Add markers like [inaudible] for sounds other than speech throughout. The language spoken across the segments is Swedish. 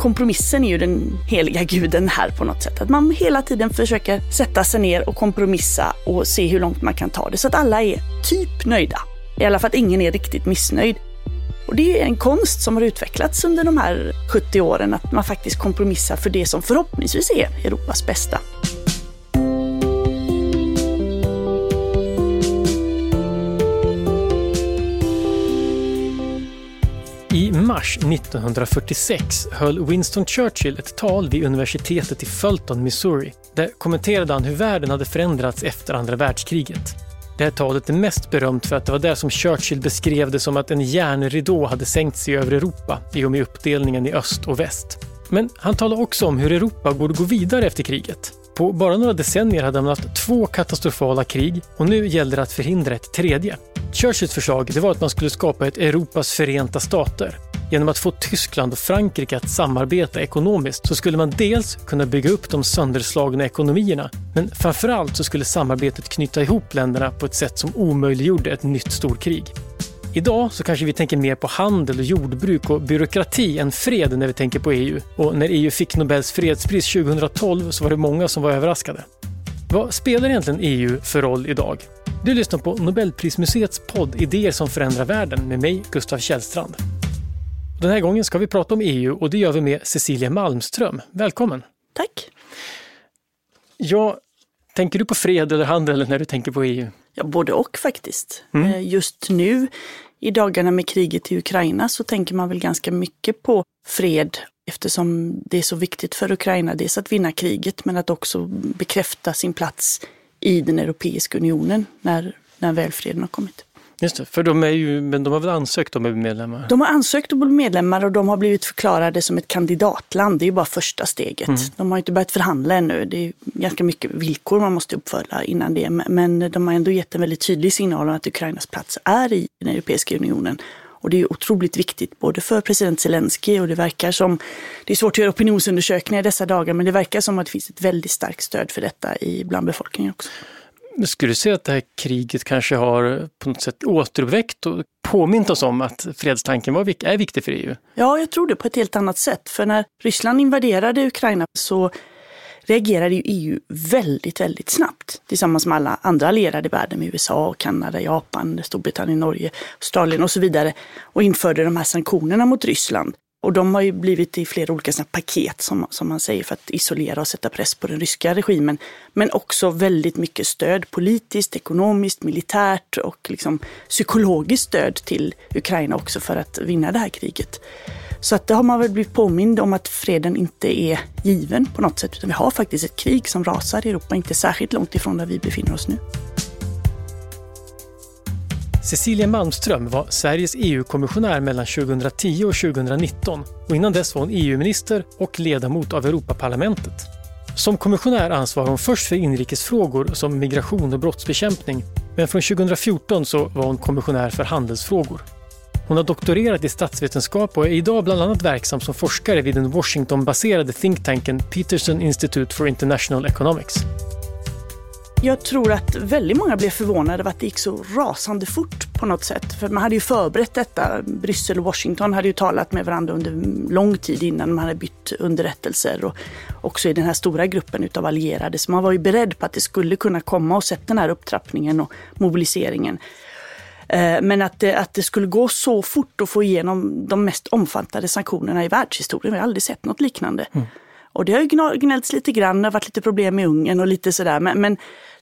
kompromissen är ju den heliga guden här på något sätt. Att man hela tiden försöker sätta sig ner och kompromissa och se hur långt man kan ta det så att alla är typ nöjda. I alla fall att ingen är riktigt missnöjd. Och det är en konst som har utvecklats under de här 70 åren, att man faktiskt kompromissar för det som förhoppningsvis är Europas bästa. Mars 1946 höll Winston Churchill ett tal vid universitetet i Fulton, Missouri. Där kommenterade han hur världen hade förändrats efter andra världskriget. Det här talet är mest berömt för att det var där som Churchill beskrev det som att en järnridå hade sänkt sig över Europa i och med uppdelningen i öst och väst. Men han talade också om hur Europa borde gå vidare efter kriget. På bara några decennier hade man haft två katastrofala krig och nu gällde det att förhindra ett tredje. Churchills förslag det var att man skulle skapa ett Europas förenta stater. Genom att få Tyskland och Frankrike att samarbeta ekonomiskt så skulle man dels kunna bygga upp de sönderslagna ekonomierna, men framförallt så skulle samarbetet knyta ihop länderna på ett sätt som omöjliggjorde ett nytt storkrig. Idag så kanske vi tänker mer på handel och jordbruk och byråkrati än fred när vi tänker på EU. Och när EU fick Nobels fredspris 2012 så var det många som var överraskade. Vad spelar egentligen EU för roll idag? Du lyssnar på Nobelprismuseets podd Idéer som förändrar världen med mig, Gustav Källstrand. Den här gången ska vi prata om EU och det gör vi med Cecilia Malmström. Välkommen! Tack! Ja, tänker du på fred eller handel när du tänker på EU? Ja, både och faktiskt. Mm. Just nu i dagarna med kriget i Ukraina så tänker man väl ganska mycket på fred eftersom det är så viktigt för Ukraina dels att vinna kriget men att också bekräfta sin plats i den Europeiska unionen när, när väl freden har kommit. Just det, för de, är ju, men de har väl ansökt om att bli medlemmar? De har ansökt om att bli medlemmar och de har blivit förklarade som ett kandidatland. Det är ju bara första steget. Mm. De har inte börjat förhandla ännu. Det är ganska mycket villkor man måste uppfylla innan det. Men de har ändå gett en väldigt tydlig signal om att Ukrainas plats är i den Europeiska unionen. Och det är otroligt viktigt både för president Zelensky och det verkar som, det är svårt att göra opinionsundersökningar dessa dagar, men det verkar som att det finns ett väldigt starkt stöd för detta i, bland befolkningen också. Skulle du säga att det här kriget kanske har på något sätt återuppväckt och påmint oss om att fredstanken var, är viktig för EU? Ja, jag tror det på ett helt annat sätt. För när Ryssland invaderade Ukraina så reagerade ju EU väldigt, väldigt snabbt tillsammans med alla andra allierade i världen, med USA, Kanada, Japan, Storbritannien, Norge, Australien och så vidare och införde de här sanktionerna mot Ryssland. Och de har ju blivit i flera olika såna paket som, som man säger för att isolera och sätta press på den ryska regimen. Men också väldigt mycket stöd politiskt, ekonomiskt, militärt och liksom psykologiskt stöd till Ukraina också för att vinna det här kriget. Så att det har man väl blivit påmind om att freden inte är given på något sätt, utan vi har faktiskt ett krig som rasar i Europa, inte särskilt långt ifrån där vi befinner oss nu. Cecilia Malmström var Sveriges EU-kommissionär mellan 2010 och 2019 och innan dess var hon EU-minister och ledamot av Europaparlamentet. Som kommissionär ansvarar hon först för inrikesfrågor som migration och brottsbekämpning men från 2014 så var hon kommissionär för handelsfrågor. Hon har doktorerat i statsvetenskap och är idag bland annat verksam som forskare vid den Washington-baserade think-tanken Peterson Institute for International Economics. Jag tror att väldigt många blev förvånade över att det gick så rasande fort på något sätt. För man hade ju förberett detta. Bryssel och Washington hade ju talat med varandra under lång tid innan man hade bytt underrättelser. Och också i den här stora gruppen utav allierade. Så man var ju beredd på att det skulle kunna komma och sett den här upptrappningen och mobiliseringen. Eh, men att det, att det skulle gå så fort att få igenom de mest omfattande sanktionerna i världshistorien, vi har aldrig sett något liknande. Mm. Och det har ju gnällts lite grann, det har varit lite problem med Ungern och lite sådär. Men, men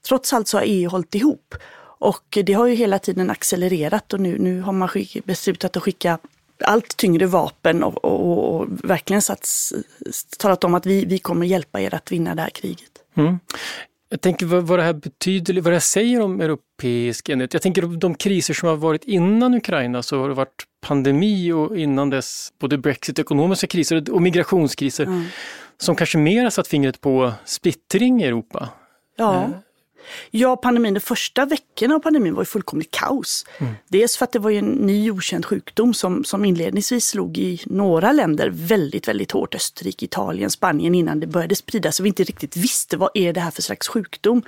trots allt så har EU hållit ihop. Och det har ju hela tiden accelererat och nu, nu har man skick, beslutat att skicka allt tyngre vapen och, och, och verkligen sats, talat om att vi, vi kommer hjälpa er att vinna det här kriget. Mm. Jag tänker vad, vad det här betyder, vad det här säger om europeisk enhet. Jag tänker de kriser som har varit innan Ukraina så har det varit pandemi och innan dess både Brexit, ekonomiska kriser och migrationskriser mm. Som kanske mer har satt fingret på splittring i Europa. Ja. Eh, Ja, pandemin, de första veckorna av pandemin var ju fullkomligt kaos. Mm. Dels för att det var en ny okänd sjukdom som, som inledningsvis slog i några länder väldigt, väldigt hårt. Österrike, Italien, Spanien innan det började spridas och vi inte riktigt visste vad är det här för slags sjukdom.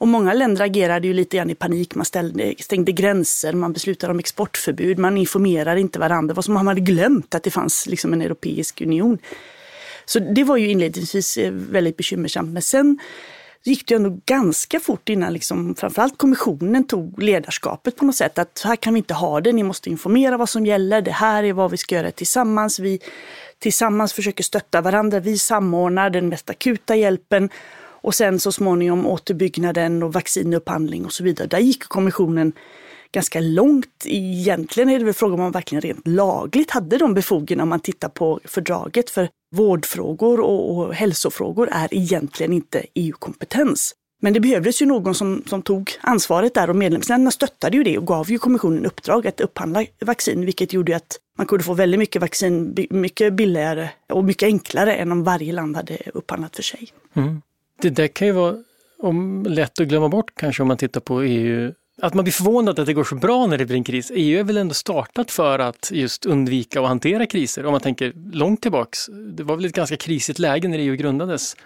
Och många länder agerade ju lite grann i panik. Man ställde, stängde gränser, man beslutade om exportförbud, man informerade inte varandra. Det var som om man hade glömt att det fanns liksom en europeisk union. Så det var ju inledningsvis eh, väldigt bekymmersamt. Men sen gick det ändå ganska fort innan liksom, framförallt kommissionen tog ledarskapet på något sätt. Att så här kan vi inte ha det, ni måste informera vad som gäller, det här är vad vi ska göra tillsammans. Vi tillsammans försöker stötta varandra, vi samordnar den mest akuta hjälpen och sen så småningom återbyggnaden och vaccinupphandling och så vidare. Där gick kommissionen ganska långt. Egentligen är det väl frågan om man verkligen rent lagligt hade de befogenheterna om man tittar på fördraget. För vårdfrågor och, och hälsofrågor är egentligen inte EU-kompetens. Men det behövdes ju någon som, som tog ansvaret där och medlemsländerna stöttade ju det och gav ju kommissionen uppdrag att upphandla vaccin, vilket gjorde att man kunde få väldigt mycket vaccin mycket billigare och mycket enklare än om varje land hade upphandlat för sig. Mm. Det där kan ju vara om, lätt att glömma bort kanske om man tittar på EU att man blir förvånad att det går så bra när det blir en kris. EU är väl ändå startat för att just undvika och hantera kriser. Om man tänker långt tillbaks. Det var väl ett ganska krisigt läge när EU grundades.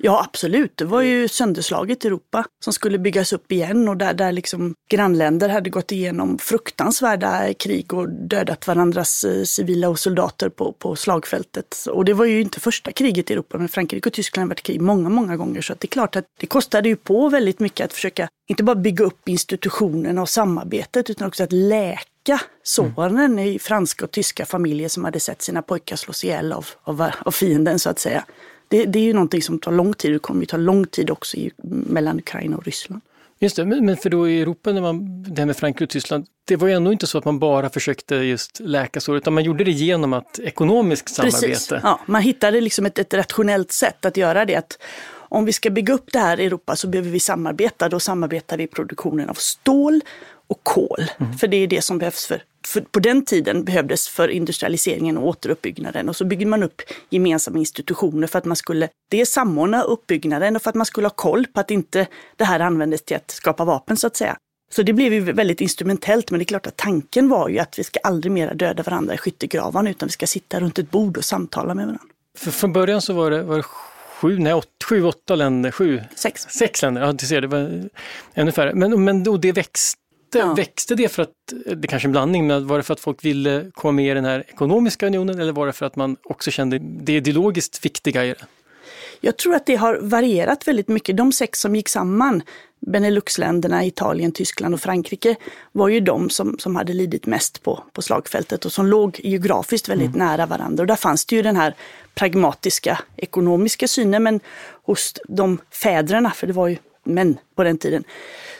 Ja, absolut. Det var ju sönderslaget Europa som skulle byggas upp igen och där, där liksom grannländer hade gått igenom fruktansvärda krig och dödat varandras eh, civila och soldater på, på slagfältet. Och det var ju inte första kriget i Europa, men Frankrike och Tyskland har varit krig många, många gånger. Så det är klart att det kostade ju på väldigt mycket att försöka, inte bara bygga upp institutionerna och samarbetet, utan också att läka såren mm. i franska och tyska familjer som hade sett sina pojkar slås ihjäl av, av, av fienden så att säga. Det, det är ju någonting som tar lång tid. Det kommer ju ta lång tid också i, mellan Ukraina och Ryssland. Just det, men för då i Europa, när man, det här med Frankrike och Tyskland, det var ju ändå inte så att man bara försökte just läka sår, utan man gjorde det genom att ekonomiskt samarbete. Precis, ja, man hittade liksom ett, ett rationellt sätt att göra det. Att om vi ska bygga upp det här i Europa så behöver vi samarbeta. Då samarbetar vi i produktionen av stål och kol. Mm. För det är det som behövs för för på den tiden behövdes för industrialiseringen och återuppbyggnaden. Och så bygger man upp gemensamma institutioner för att man skulle dels samordna uppbyggnaden och för att man skulle ha koll på att inte det här användes till att skapa vapen så att säga. Så det blev ju väldigt instrumentellt, men det är klart att tanken var ju att vi ska aldrig mera döda varandra i skyttegravarna, utan vi ska sitta runt ett bord och samtala med varandra. För från början så var det, var det sju, nej, åt, sju, åtta länder, sju, sex, sex länder, ja du ser, det var ännu färre. Men, men och det växte växte, ja. växte det för att, det kanske är en blandning, men var det för att folk ville komma med i den här ekonomiska unionen eller var det för att man också kände det ideologiskt viktiga i det? Jag tror att det har varierat väldigt mycket. De sex som gick samman, Beneluxländerna, Italien, Tyskland och Frankrike, var ju de som, som hade lidit mest på, på slagfältet och som låg geografiskt väldigt mm. nära varandra. Och där fanns det ju den här pragmatiska ekonomiska synen, men hos de fäderna, för det var ju män på den tiden,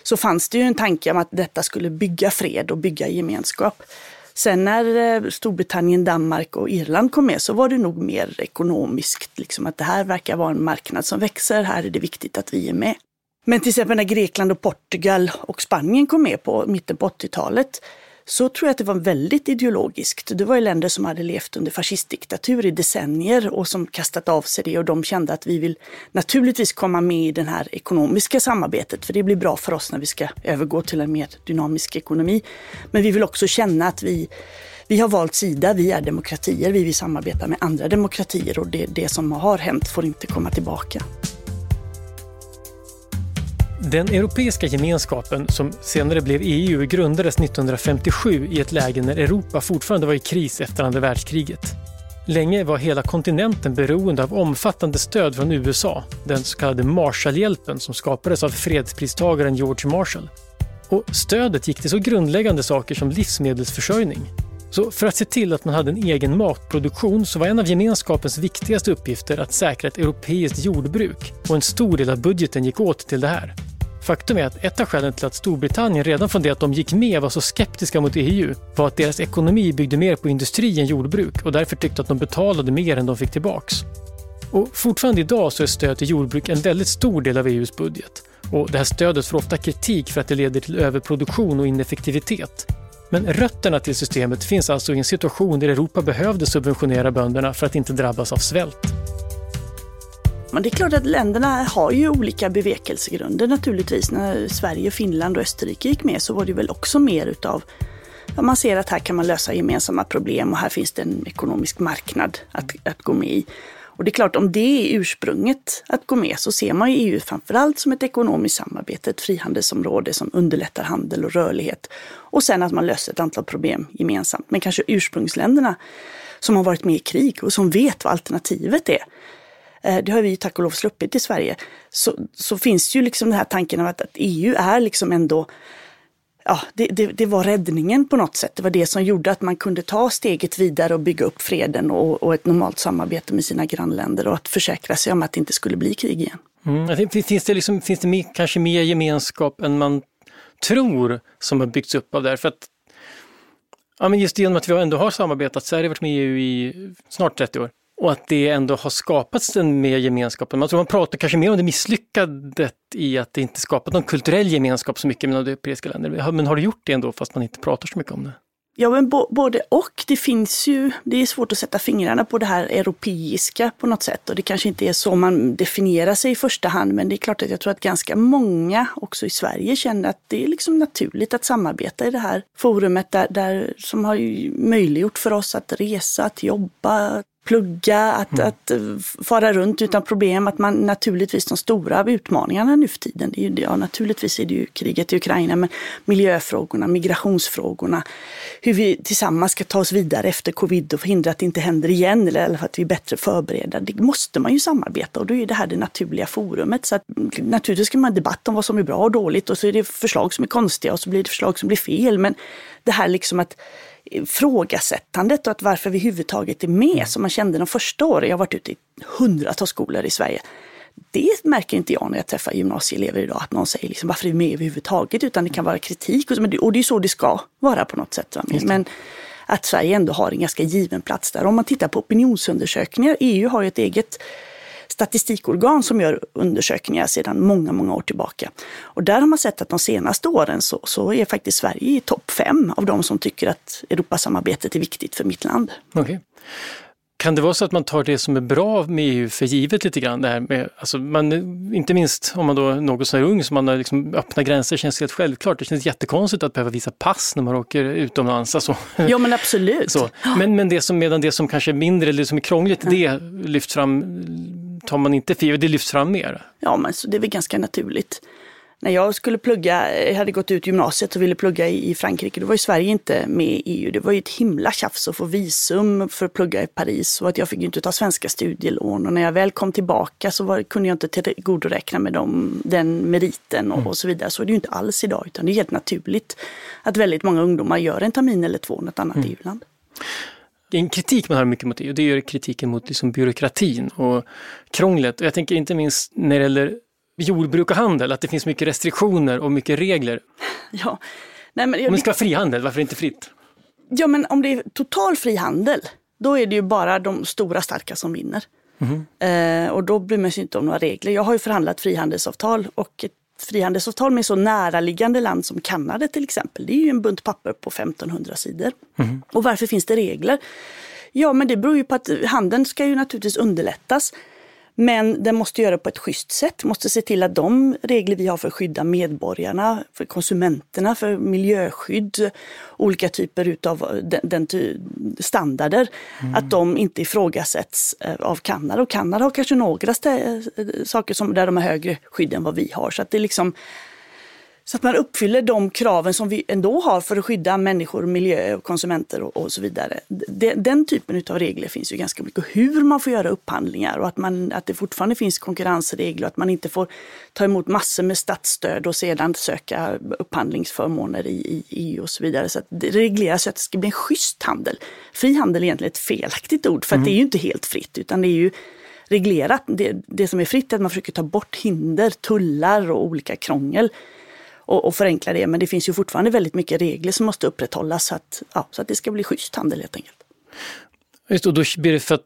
så fanns det ju en tanke om att detta skulle bygga fred och bygga gemenskap. Sen när eh, Storbritannien, Danmark och Irland kom med så var det nog mer ekonomiskt, liksom att det här verkar vara en marknad som växer, här är det viktigt att vi är med. Men till exempel när Grekland och Portugal och Spanien kom med på mitten på 80-talet så tror jag att det var väldigt ideologiskt. Det var ju länder som hade levt under fascistdiktatur i decennier och som kastat av sig det och de kände att vi vill naturligtvis komma med i det här ekonomiska samarbetet för det blir bra för oss när vi ska övergå till en mer dynamisk ekonomi. Men vi vill också känna att vi vi har valt sida, vi är demokratier, vi vill samarbeta med andra demokratier och det, det som har hänt får inte komma tillbaka. Den Europeiska gemenskapen, som senare blev EU, grundades 1957 i ett läge när Europa fortfarande var i kris efter andra världskriget. Länge var hela kontinenten beroende av omfattande stöd från USA, den så kallade Marshallhjälpen som skapades av fredspristagaren George Marshall. Och stödet gick till så grundläggande saker som livsmedelsförsörjning. Så för att se till att man hade en egen matproduktion så var en av gemenskapens viktigaste uppgifter att säkra ett europeiskt jordbruk och en stor del av budgeten gick åt till det här. Faktum är att ett av skälen till att Storbritannien redan från det att de gick med var så skeptiska mot EU var att deras ekonomi byggde mer på industri än jordbruk och därför tyckte att de betalade mer än de fick tillbaks. Och fortfarande idag så är stöd till jordbruk en väldigt stor del av EUs budget. Och det här stödet får ofta kritik för att det leder till överproduktion och ineffektivitet. Men rötterna till systemet finns alltså i en situation där Europa behövde subventionera bönderna för att inte drabbas av svält. Men det är klart att länderna har ju olika bevekelsegrunder naturligtvis. När Sverige, Finland och Österrike gick med så var det väl också mer utav ja, man ser att här kan man lösa gemensamma problem och här finns det en ekonomisk marknad att, att gå med i. Och det är klart, om det är ursprunget att gå med så ser man ju EU framförallt som ett ekonomiskt samarbete, ett frihandelsområde som underlättar handel och rörlighet. Och sen att man löser ett antal problem gemensamt. Men kanske ursprungsländerna som har varit med i krig och som vet vad alternativet är. Eh, det har vi tack och lov sluppit i Sverige. Så, så finns ju liksom den här tanken av att, att EU är liksom ändå ja, det, det, det, var räddningen på något sätt. Det var det som gjorde att man kunde ta steget vidare och bygga upp freden och, och ett normalt samarbete med sina grannländer och att försäkra sig om att det inte skulle bli krig igen. Mm. Finns det, liksom, finns det kanske mer gemenskap än man tror som har byggts upp av det här? För att, ja, men just genom att vi ändå har samarbetat, Sverige har varit med i EU i snart 30 år, och att det ändå har skapats en mer gemenskap. Man tror man pratar kanske mer om det misslyckade i att det inte skapat någon kulturell gemenskap så mycket mellan de europeiska länderna. Men har det gjort det ändå fast man inte pratar så mycket om det? Ja, men både och. Det finns ju, det är svårt att sätta fingrarna på det här europeiska på något sätt och det kanske inte är så man definierar sig i första hand, men det är klart att jag tror att ganska många också i Sverige känner att det är liksom naturligt att samarbeta i det här forumet där, där som har möjliggjort för oss att resa, att jobba, plugga, att, mm. att eh, fara runt utan problem. Att man naturligtvis de stora utmaningarna nu för tiden, det är ju, ja, naturligtvis är det ju kriget i Ukraina, men miljöfrågorna, migrationsfrågorna, hur vi tillsammans ska ta oss vidare efter covid och förhindra att det inte händer igen eller att vi är bättre förberedda. Det måste man ju samarbeta och då är det här det naturliga forumet. Så att, naturligtvis ska man ha debatt om vad som är bra och dåligt och så är det förslag som är konstiga och så blir det förslag som blir fel. Men det här liksom att ifrågasättandet och att varför vi överhuvudtaget är med, mm. som man kände de första åren. Jag har varit ute i hundratals skolor i Sverige. Det märker inte jag när jag träffar gymnasieelever idag, att någon säger liksom, varför är vi med överhuvudtaget? Utan det kan vara kritik och, och det är så det ska vara på något sätt. Men att Sverige ändå har en ganska given plats där. Om man tittar på opinionsundersökningar, EU har ju ett eget statistikorgan som gör undersökningar sedan många, många år tillbaka. Och där har man sett att de senaste åren så, så är faktiskt Sverige i topp fem av de som tycker att Europasamarbetet är viktigt för mitt land. Okay. Kan det vara så att man tar det som är bra med EU för givet lite grann? Det här med, alltså man, inte minst om man då är något så ung, så man har liksom öppna gränser känns helt självklart. Det känns jättekonstigt att behöva visa pass när man åker utomlands. Alltså. Ja men absolut. Så. Men, men det som, medan det som kanske är mindre eller som är krångligt, ja. det lyfts fram tar man inte för det lyfts fram mer? Ja, men så det är väl ganska naturligt. När jag skulle plugga, jag hade gått ut gymnasiet och ville plugga i Frankrike, då var ju Sverige inte med i EU. Det var ju ett himla tjafs att få visum för att plugga i Paris och att jag fick inte ta svenska studielån. Och när jag väl kom tillbaka så var, kunde jag inte tillgodoräkna med dem, den meriten och, mm. och så vidare. Så är det ju inte alls idag, utan det är helt naturligt att väldigt många ungdomar gör en termin eller två i något annat mm. EU-land en kritik man har mycket mot EU, det är kritiken mot liksom byråkratin och krånglet. Och jag tänker inte minst när det gäller jordbruk och handel, att det finns mycket restriktioner och mycket regler. [laughs] Ja. Nej, men, om det ska vara frihandel, varför inte fritt? Ja, men om det är total frihandel, då är det ju bara de stora starka som vinner. Mm. Eh, och då bryr man sig inte om några regler. Jag har ju förhandlat frihandelsavtal och frihandelsavtal med så näraliggande land som Kanada till exempel. Det är ju en bunt papper på 1500 sidor. Mm. Och varför finns det regler? Ja, men det beror ju på att handeln ska ju naturligtvis underlättas. Men den måste göra det på ett schysst sätt, måste se till att de regler vi har för att skydda medborgarna, för konsumenterna, för miljöskydd, olika typer utav den, den standarder, mm. att de inte ifrågasätts eh, av Kanada. Och Kanada har kanske några eh, saker som, där de har högre skydd än vad vi har. Så att det liksom så att man uppfyller de kraven som vi ändå har för att skydda människor, miljö och konsumenter och, och så vidare. Den, den typen av regler finns ju ganska mycket. Hur man får göra upphandlingar och att, man, att det fortfarande finns konkurrensregler och att man inte får ta emot massor med statsstöd och sedan söka upphandlingsförmåner i, i EU och så vidare. Så att det regleras så att det ska bli en schysst handel. Fri handel är egentligen ett felaktigt ord för mm. det är ju inte helt fritt utan det är ju reglerat. Det, det som är fritt är att man försöker ta bort hinder, tullar och olika krångel och, och förenkla det. Men det finns ju fortfarande väldigt mycket regler som måste upprätthållas så att, ja, så att det ska bli schysst handel helt enkelt. Just och då blir det för att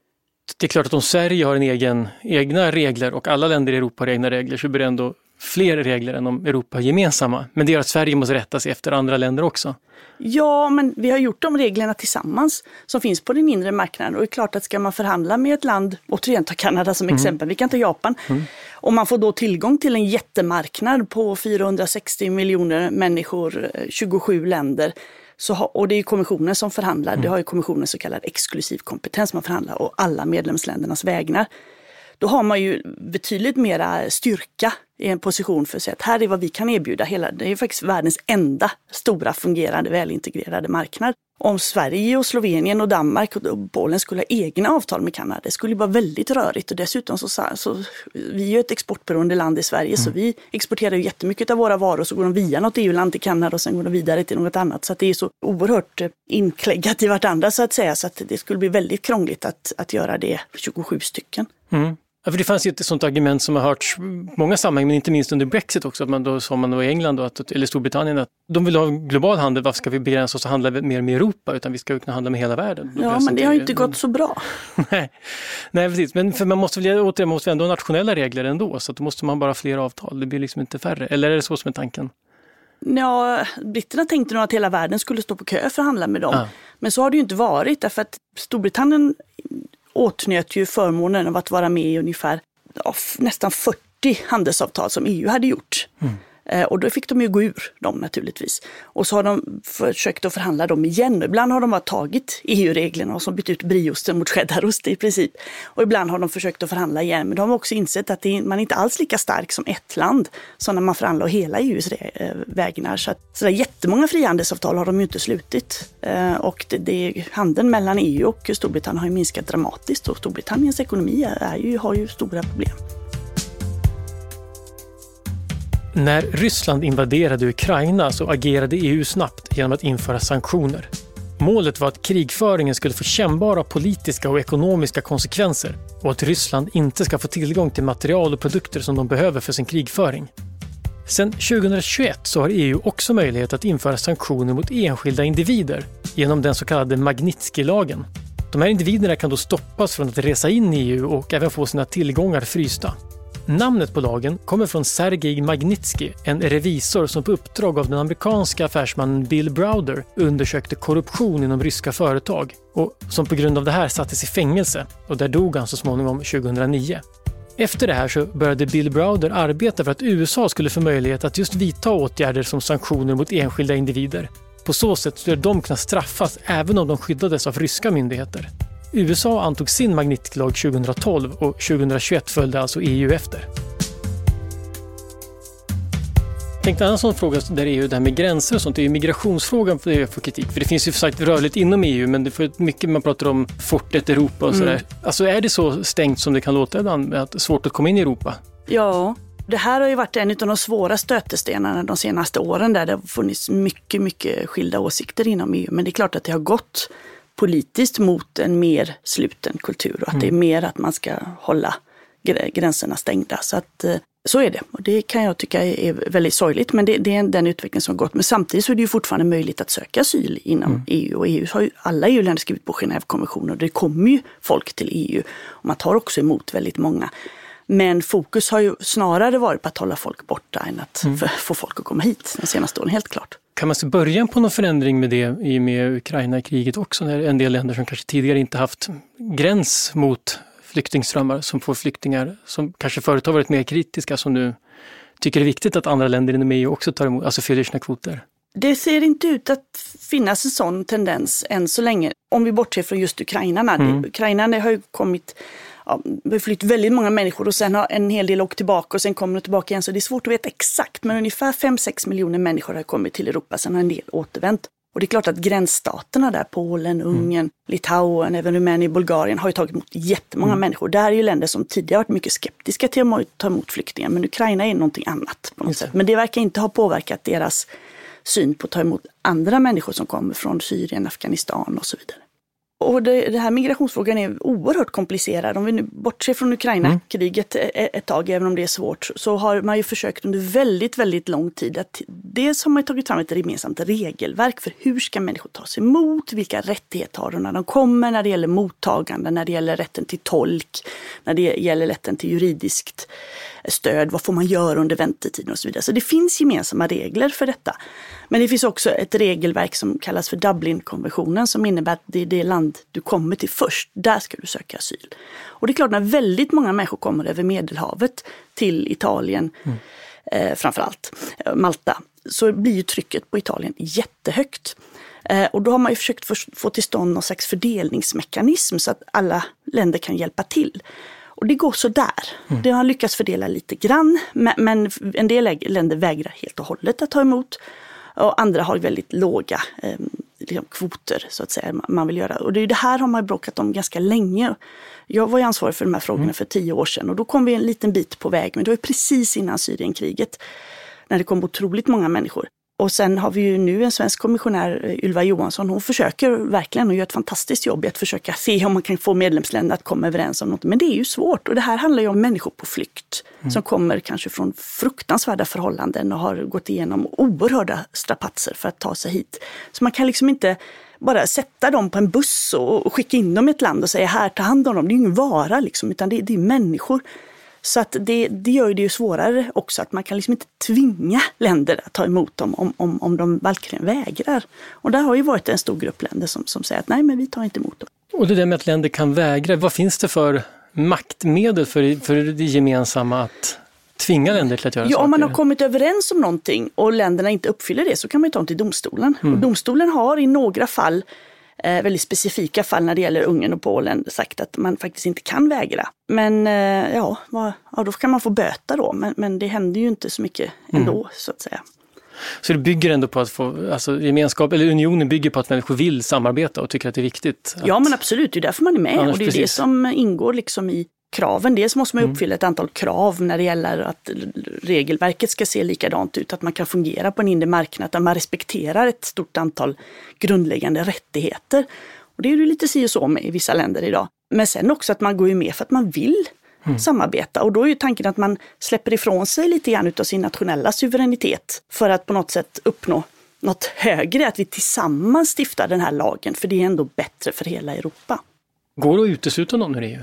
det är klart att om Sverige har en egen, egna regler och alla länder i Europa har egna regler så blir det ändå fler regler än om Europa gemensamma. Men det gör att Sverige måste rätta sig efter andra länder också. Ja, men vi har gjort de reglerna tillsammans som finns på den inre marknaden. Och det är klart att ska man förhandla med ett land, återigen ta Kanada som mm. exempel, vi kan ta Japan. Mm. Och man får då tillgång till en jättemarknad på 460 miljoner människor, 27 länder Så, och det är kommissionen som förhandlar, mm. det har ju kommissionen så kallad exklusiv kompetens man förhandlar och alla medlemsländernas vägnar då har man ju betydligt mera styrka i en position för att säga att här är vad vi kan erbjuda. Hela, det är faktiskt världens enda stora fungerande välintegrerade marknad. Om Sverige och Slovenien och Danmark och Polen skulle ha egna avtal med Kanada, det skulle vara väldigt rörigt och dessutom så, så vi är ju ett exportberoende land i Sverige mm. så vi exporterar ju jättemycket av våra varor så går de via något EU-land till Kanada och sen går de vidare till något annat. Så att det är så oerhört eh, inkläggat i vartandra så att säga så att det skulle bli väldigt krångligt att, att göra det 27 stycken. Mm. Ja, för det fanns ju ett sånt argument som har hörts många sammanhang, men inte minst under Brexit också, att man då sa man då i England då, att, eller Storbritannien att de vill ha global handel, varför ska vi begränsa oss och handla mer med Europa, utan vi ska kunna handla med hela världen. ja, men det har ju inte gått så bra. [laughs] Nej. Nej, precis, men för man måste väl återigen, måste ändå ha nationella regler ändå, så då måste man bara ha fler avtal, det blir liksom inte färre. Eller är det så som är tanken? Ja, britterna tänkte nog att hela världen skulle stå på kö för att handla med dem. Ah. Men så har det ju inte varit därför att Storbritannien åtnjöt ju förmånen av att vara med i ungefär ja, nästan 40 handelsavtal som EU hade gjort. Mm. Eh, och då fick de ju gå ur dem naturligtvis. Och så har de försökt att förhandla dem igen. Ibland har de bara tagit EU-reglerna och så bytt ut brieosten mot cheddarost i princip. Och ibland har de försökt att förhandla igen. Men de har också insett att man är inte alls lika stark som ett land som när man förhandlar hela EUs eh, vägnar. Så, att, så där jättemånga frihandelsavtal har de ju inte slutit. Eh, och det, det, handeln mellan EU och Storbritannien har ju minskat dramatiskt och Storbritanniens ekonomi är ju, har ju stora problem. När Ryssland invaderade Ukraina så agerade EU snabbt genom att införa sanktioner. Målet var att krigföringen skulle få kännbara politiska och ekonomiska konsekvenser och att Ryssland inte ska få tillgång till material och produkter som de behöver för sin krigföring. Sedan 2021 så har EU också möjlighet att införa sanktioner mot enskilda individer genom den så kallade Magnitsky-lagen. De här individerna kan då stoppas från att resa in i EU och även få sina tillgångar frysta. Namnet på lagen kommer från Sergej Magnitsky, en revisor som på uppdrag av den amerikanska affärsmannen Bill Browder undersökte korruption inom ryska företag och som på grund av det här sattes i fängelse och där dog han så småningom 2009. Efter det här så började Bill Browder arbeta för att USA skulle få möjlighet att just vidta åtgärder som sanktioner mot enskilda individer. På så sätt skulle de kunna straffas även om de skyddades av ryska myndigheter. USA antog sin Magnitlag 2012 och 2021 följde alltså EU efter. Tänk en annan sån fråga där EU, det här med gränser och sånt, det är ju migrationsfrågan för det får kritik. För det finns ju sagt rörligt inom EU, men det får mycket man pratar om fortet Europa och sådär. Mm. Alltså är det så stängt som det kan låta ibland, att det är svårt att komma in i Europa? Ja, det här har ju varit en av de svåra stötestenarna de senaste åren där det har funnits mycket, mycket skilda åsikter inom EU. Men det är klart att det har gått politiskt mot en mer sluten kultur och att mm. det är mm. mer att man ska hålla gränserna stängda. Så att eh, så är det och det kan jag tycka är väldigt sorgligt men det, det är den utveckling som har gått. Men samtidigt så är det ju fortfarande möjligt att söka asyl inom mm. EU och EU har ju, alla EU-länder skrivit på Genèvekonventionen och det kommer ju folk till EU och man tar också emot väldigt många. Men fokus har ju snarare varit på att hålla folk borta än att mm. få folk att komma hit de senaste åren, helt klart. Kan man se början på någon förändring med det i och med Ukraina-kriget också? När en del länder som kanske tidigare inte haft gräns mot flyktingströmmar som får flyktingar som kanske förut har varit mer kritiska som nu tycker det är viktigt att andra länder inom EU också tar emot, alltså fyller sina kvoter? Det ser inte ut att finnas en sån tendens än så länge. Om vi bortser från just ukrainarna. Mm. Ukrainarna har ju kommit ja, flytt väldigt många människor och sen har en hel del åkt tillbaka och sen kommer de tillbaka igen. Så det är svårt att veta exakt, men ungefär 5-6 miljoner människor har kommit till Europa, sen har en del återvänt. Och det är klart att gränsstaterna där, Polen, mm. Ungern, mm. Litauen, även Rumänien, Bulgarien har ju tagit emot jättemånga mm. människor. Det här är ju länder som tidigare varit mycket skeptiska till att ta emot flyktingar, men Ukraina är någonting annat på något sätt. Men det verkar inte ha påverkat deras syn på att ta emot andra människor som kommer från Syrien, Afghanistan och så vidare. Och det, det, här migrationsfrågan är oerhört komplicerad. Om vi nu bortser från Ukraina-kriget mm. ett tag, även om det är svårt, så har man ju försökt under väldigt, väldigt lång tid att dels har man tagit fram ett gemensamt regelverk för hur ska människor tas emot, vilka rättigheter har de när de kommer, när det gäller mottagande, när det gäller rätten till tolk, när det gäller rätten till juridiskt stöd, vad får man göra under väntetiden och så vidare. Så det finns gemensamma regler för detta. Men det finns också ett regelverk som kallas för Dublinkonventionen som innebär att det är det land du kommer till först, där ska du söka asyl. Och det är klart, när väldigt många människor kommer över Medelhavet till Italien, mm. eh, framförallt, eh, Malta, så blir ju trycket på Italien jättehögt. Eh, och då har man ju försökt få till stånd någon slags fördelningsmekanism så att alla länder kan hjälpa till. Och det går sådär. Mm. Det har lyckats fördela lite grann, men en del länder vägrar helt och hållet att ta emot. Och andra har väldigt låga eh, liksom kvoter så att säga man vill göra. Och det, är det här har man bråkat om ganska länge. Jag var ju ansvarig för de här frågorna mm. för tio år sedan och då kom vi en liten bit på väg, men det var precis innan Syrienkriget när det kom otroligt många människor. Och sen har vi ju nu en svensk kommissionär, eh, Ylva Johansson, hon försöker verkligen och gör ett fantastiskt jobb i att försöka se om man kan få medlemsländerna att komma överens om något. Men det är ju svårt och det här handlar ju om människor på flykt mm. som kommer kanske från fruktansvärda förhållanden och har gått igenom oerhörda strapatser för att ta sig hit. Så man kan liksom inte bara sätta dem på en buss och skicka in dem i ett land och säga här, ta hand om dem. Det är ju ingen vara liksom, utan det, det är människor. Så att det, det gör det ju svårare också att man kan liksom inte tvinga länder att ta emot dem om, om, om de verkligen vägrar. Och där har ju varit en stor grupp länder som, som säger att nej men vi tar inte emot dem. Och det där med att länder kan vägra, vad finns det för maktmedel för, för det gemensamma att tvinga länder till att göra ja, saker? Om man har kommit överens om någonting och länderna inte uppfyller det så kan man ta dem till domstolen. Mm. Och domstolen har i några fall eh, väldigt specifika fall när det gäller Ungern och Polen sagt att man faktiskt inte kan vägra. Men eh, ja, vad, ja, då kan man få böta då, men, men det händer ju inte så mycket ändå mm. så att säga. Så det bygger ändå på att få, alltså gemenskap, eller unionen bygger på att människor vill samarbeta och tycker att det är viktigt? Att... Ja men absolut, det är därför man är med Annars och det är precis. det som ingår liksom i kraven. Dels måste man mm. uppfylla ett antal krav när det gäller att regelverket ska se likadant ut, att man kan fungera på en inre marknad där man respekterar ett stort antal grundläggande rättigheter. Och det är ju lite si och så med i vissa länder idag. Men sen också att man går ju med för att man vill mm. samarbeta och då är ju tanken att man släpper ifrån sig lite grann utav sin nationella suveränitet för att på något sätt uppnå något högre, att vi tillsammans stiftar den här lagen, för det är ändå bättre för hela Europa. Går det att utesluta någon ur EU?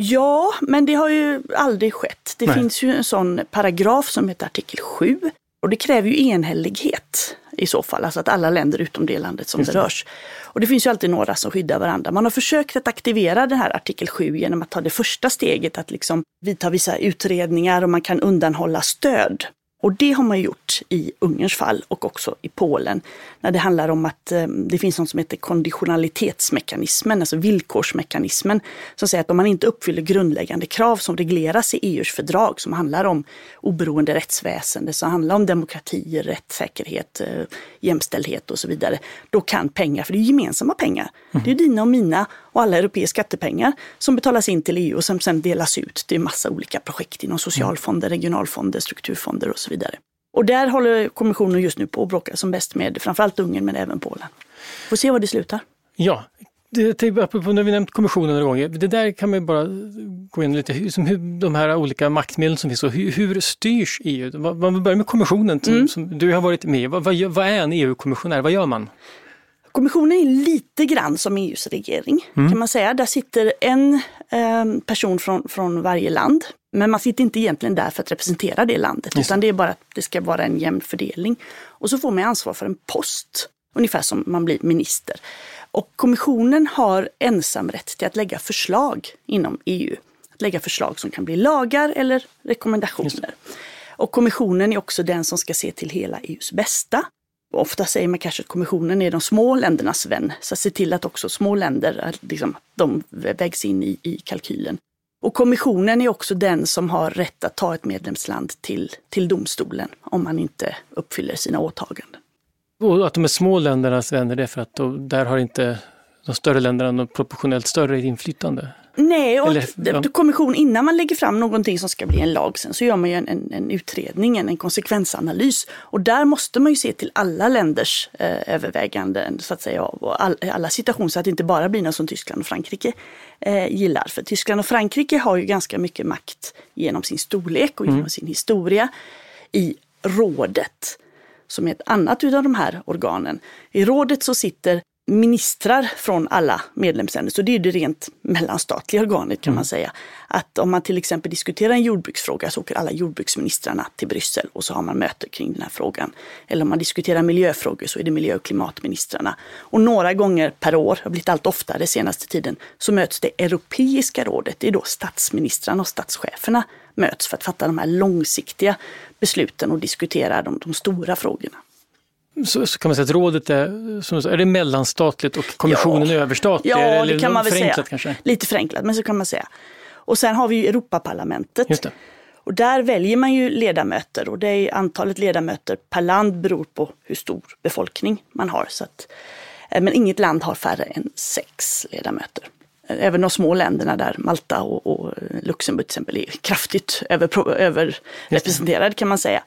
Ja, men det har ju aldrig skett. Det Nej. finns ju en sån paragraf som heter artikel 7 och det kräver ju enhällighet i så fall, alltså att alla länder utom det landet som berörs. Och det finns ju alltid några som skyddar varandra. Man har försökt att aktivera den här artikel 7 genom att ta det första steget att liksom vidta vissa utredningar och man kan undanhålla stöd. Och det har man gjort i Ungerns fall och också i Polen. När det handlar om att eh, det finns något som heter konditionalitetsmekanismen, alltså villkorsmekanismen, som säger att om man inte uppfyller grundläggande krav som regleras i EUs fördrag, som handlar om oberoende rättsväsende, som handlar om demokrati, rättssäkerhet, eh, jämställdhet och så vidare, då kan pengar, för det är gemensamma pengar, mm. det är dina och mina och alla europeiska skattepengar som betalas in till EU och som sedan delas ut till massa olika projekt inom socialfonder, regionalfonder, strukturfonder och så vidare. Och där håller kommissionen just nu på att bråka som bäst med framförallt Ungern men även Polen. Får se var det slutar. Ja, det, apropå när vi nämnt kommissionen några gånger, det där kan man bara gå in lite, hur, hur, de här olika maktmedlen som finns, och hur, hur styrs EU? Vad, vi börjar med kommissionen, som, mm. som du har varit med vad, vad, vad är en EU-kommissionär, vad gör man? Kommissionen är lite grann som EUs regering mm. kan man säga. Där sitter en eh, person från, från varje land. Men man sitter inte egentligen där för att representera det landet, Just. utan det är bara att det ska vara en jämn fördelning. Och så får man ansvar för en post, ungefär som man blir minister. Och kommissionen har ensamrätt till att lägga förslag inom EU. Att lägga förslag som kan bli lagar eller rekommendationer. Och kommissionen är också den som ska se till hela EUs bästa. Ofta säger man kanske att kommissionen är de små ländernas vän, så se till att också små länder eh, liksom, de vägs in i, i kalkylen. Och kommissionen är också den som har rätt att ta ett medlemsland till, till domstolen om man inte uppfyller sina åtaganden. Och att de är små ländernas vänner, det är för att då, där har inte de större länderna något proportionellt större inflytande? Nej, och Eller, ja. kommission, innan man lägger fram någonting som ska bli en lag sen så gör man ju en, en, en utredning, en, en, konsekvensanalys. Och där måste man ju se till alla länders eh, överväganden så att säga och all, alla situationer så att det inte bara blir något som Tyskland och Frankrike eh, gillar. För Tyskland och Frankrike har ju ganska mycket makt genom sin storlek och genom mm. sin historia i rådet som är ett annat utav de här organen. I rådet så sitter ministrar från alla medlemsländer, så det är det rent mellanstatliga organet kan mm. man säga. Att om man till exempel diskuterar en jordbruksfråga så åker alla jordbruksministrarna till Bryssel och så har man möte kring den här frågan. Eller om man diskuterar miljöfrågor så är det miljö och klimatministrarna. Och några gånger per år, har blivit allt oftare senaste tiden, så möts det Europeiska rådet. Det är då statsministrarna och statscheferna möts för att fatta de här långsiktiga besluten och diskutera de, de stora frågorna. Så, så, kan man säga att rådet är, som, är det mellanstatligt och kommissionen Ja. är överstatlig? Ja, eller det kan man väl säga. kanske? Lite förenklat, men så kan man säga. Och sen har vi ju Europaparlamentet. Och där väljer man ju ledamöter och det är antalet ledamöter per land beror på hur stor befolkning man har. Så att, eh, men inget land har färre än sex ledamöter. Även de små länderna där Malta och, och Luxemburg till exempel är kraftigt över, överrepresenterade kan man säga.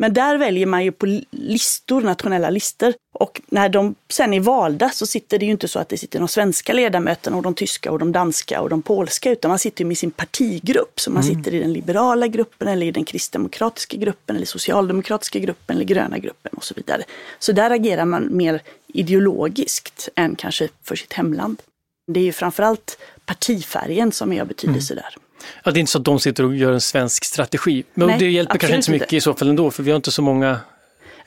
Men där väljer man ju på listor, nationella listor. Och när de sen är valda så sitter det ju inte så att det sitter de svenska ledamöterna och de tyska och de danska och de polska, utan man sitter med sin partigrupp. Så man sitter i den liberala gruppen eller i den kristdemokratiska gruppen eller socialdemokratiska gruppen eller gröna gruppen och så vidare. Så där agerar man mer ideologiskt än kanske för sitt hemland. Det är ju framförallt partifärgen som är av betydelse där. Ja, det är inte så att de sitter och gör en svensk strategi. Men Nej, det hjälper kanske inte så mycket inte. i så fall ändå, för vi har inte så många...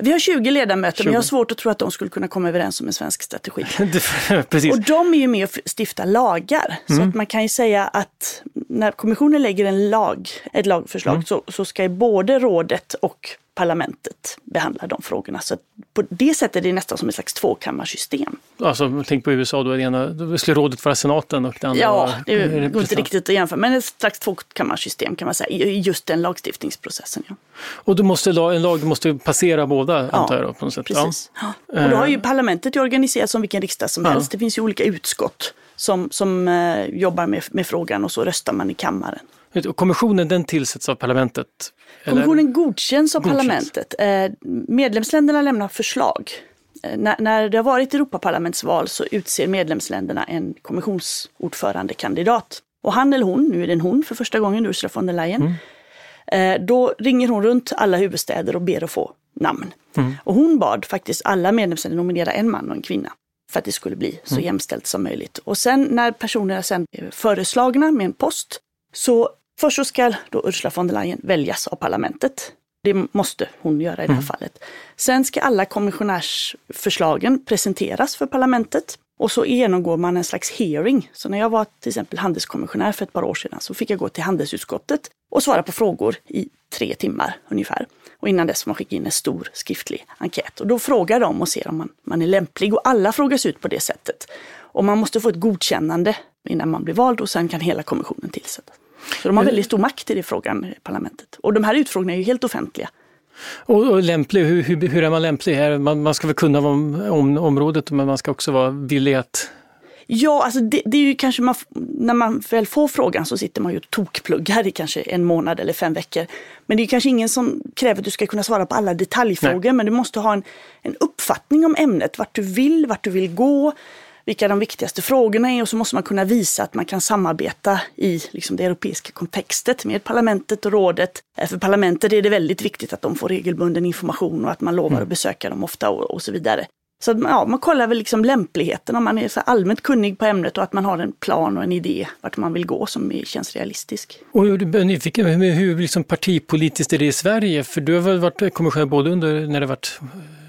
Vi har 20 ledamöter, men jag har 20. svårt att tro att de skulle kunna komma överens om en svensk strategi. [laughs] Precis. Och de är ju med och stiftar lagar. Så Mm. att man kan ju säga att när kommissionen lägger en lag, ett lagförslag Mm. så, så ska både rådet och parlamentet behandla de frågorna. Så på det sättet är det nästan som ett slags tvåkammarsystem. Alltså, tänk på USA, då, är det ena, då skulle rådet vara senaten och det andra Ja, det går inte riktigt att jämföra, men ett slags tvåkammarsystem kan man säga i just den lagstiftningsprocessen. Ja. Och då måste en lag måste passera båda, antar jag. Då, på något sätt. Precis. Ja. Och då har ju parlamentet ju organiserats som vilken riksdag som Ja. helst. Det finns ju olika utskott som, som eh, jobbar med, med frågan och så röstar man i kammaren. Och kommissionen den tillsätts av parlamentet? eller? Kommissionen godkänns av Godkänns. parlamentet. Eh, medlemsländerna lämnar förslag. Eh, när, när det har varit Europaparlamentsval så utser medlemsländerna en kommissionsordförandekandidat. Och han eller hon, nu är det en hon för första gången, Ursula von der Leyen, eh, då ringer hon runt alla huvudstäder och ber att få namn. Och hon bad faktiskt alla medlemsländer nominera en man och en kvinna för att det skulle bli så jämställt som möjligt. Och sen när personerna sen är föreslagna med en post så först så ska då Ursula von der Leyen väljas av parlamentet. Det måste hon göra i det här fallet. Sen ska alla kommissionärsförslagen presenteras för parlamentet och så genomgår man en slags hearing. Så när jag var till exempel handelskommissionär för ett par år sedan så fick jag gå till handelsutskottet och svara på frågor i tre timmar ungefär. Och innan dess får man skicka in en stor skriftlig enkät. Och då frågar de och ser om man, man är lämplig. Och alla frågas ut på det sättet. Och man måste få ett godkännande innan man blir vald och sen kan hela kommissionen tillsättas. Så de har väldigt stor makt i det frågan, i parlamentet. Och de här utfrågningarna är ju helt offentliga. Och, och lämplig, hur, hur, hur är man lämplig? Är Man, man ska väl kunna om, om, området, men man ska också vara villig att... Ja, alltså det, det är ju kanske man, när man väl får frågan så sitter man ju och tokpluggar i kanske en månad eller fem veckor. Men det är kanske ingen som kräver att du ska kunna svara på alla detaljfrågor, men du måste ha en, en uppfattning om ämnet, vart du vill, vart du vill gå, vilka de viktigaste frågorna är och så måste man kunna visa att man kan samarbeta i liksom, det europeiska kontextet med parlamentet och rådet. För parlamentet är det väldigt viktigt att de får regelbunden information och att man lovar att besöka dem ofta och, och så vidare. Så ja, man kollar väl liksom lämpligheten om man är så allmänt kunnig på ämnet och att man har en plan och en idé vart man vill gå som känns realistisk. Och jag är nyfiken, hur, hur liksom partipolitiskt är det i Sverige? För du har väl varit kommissionär både under när det varit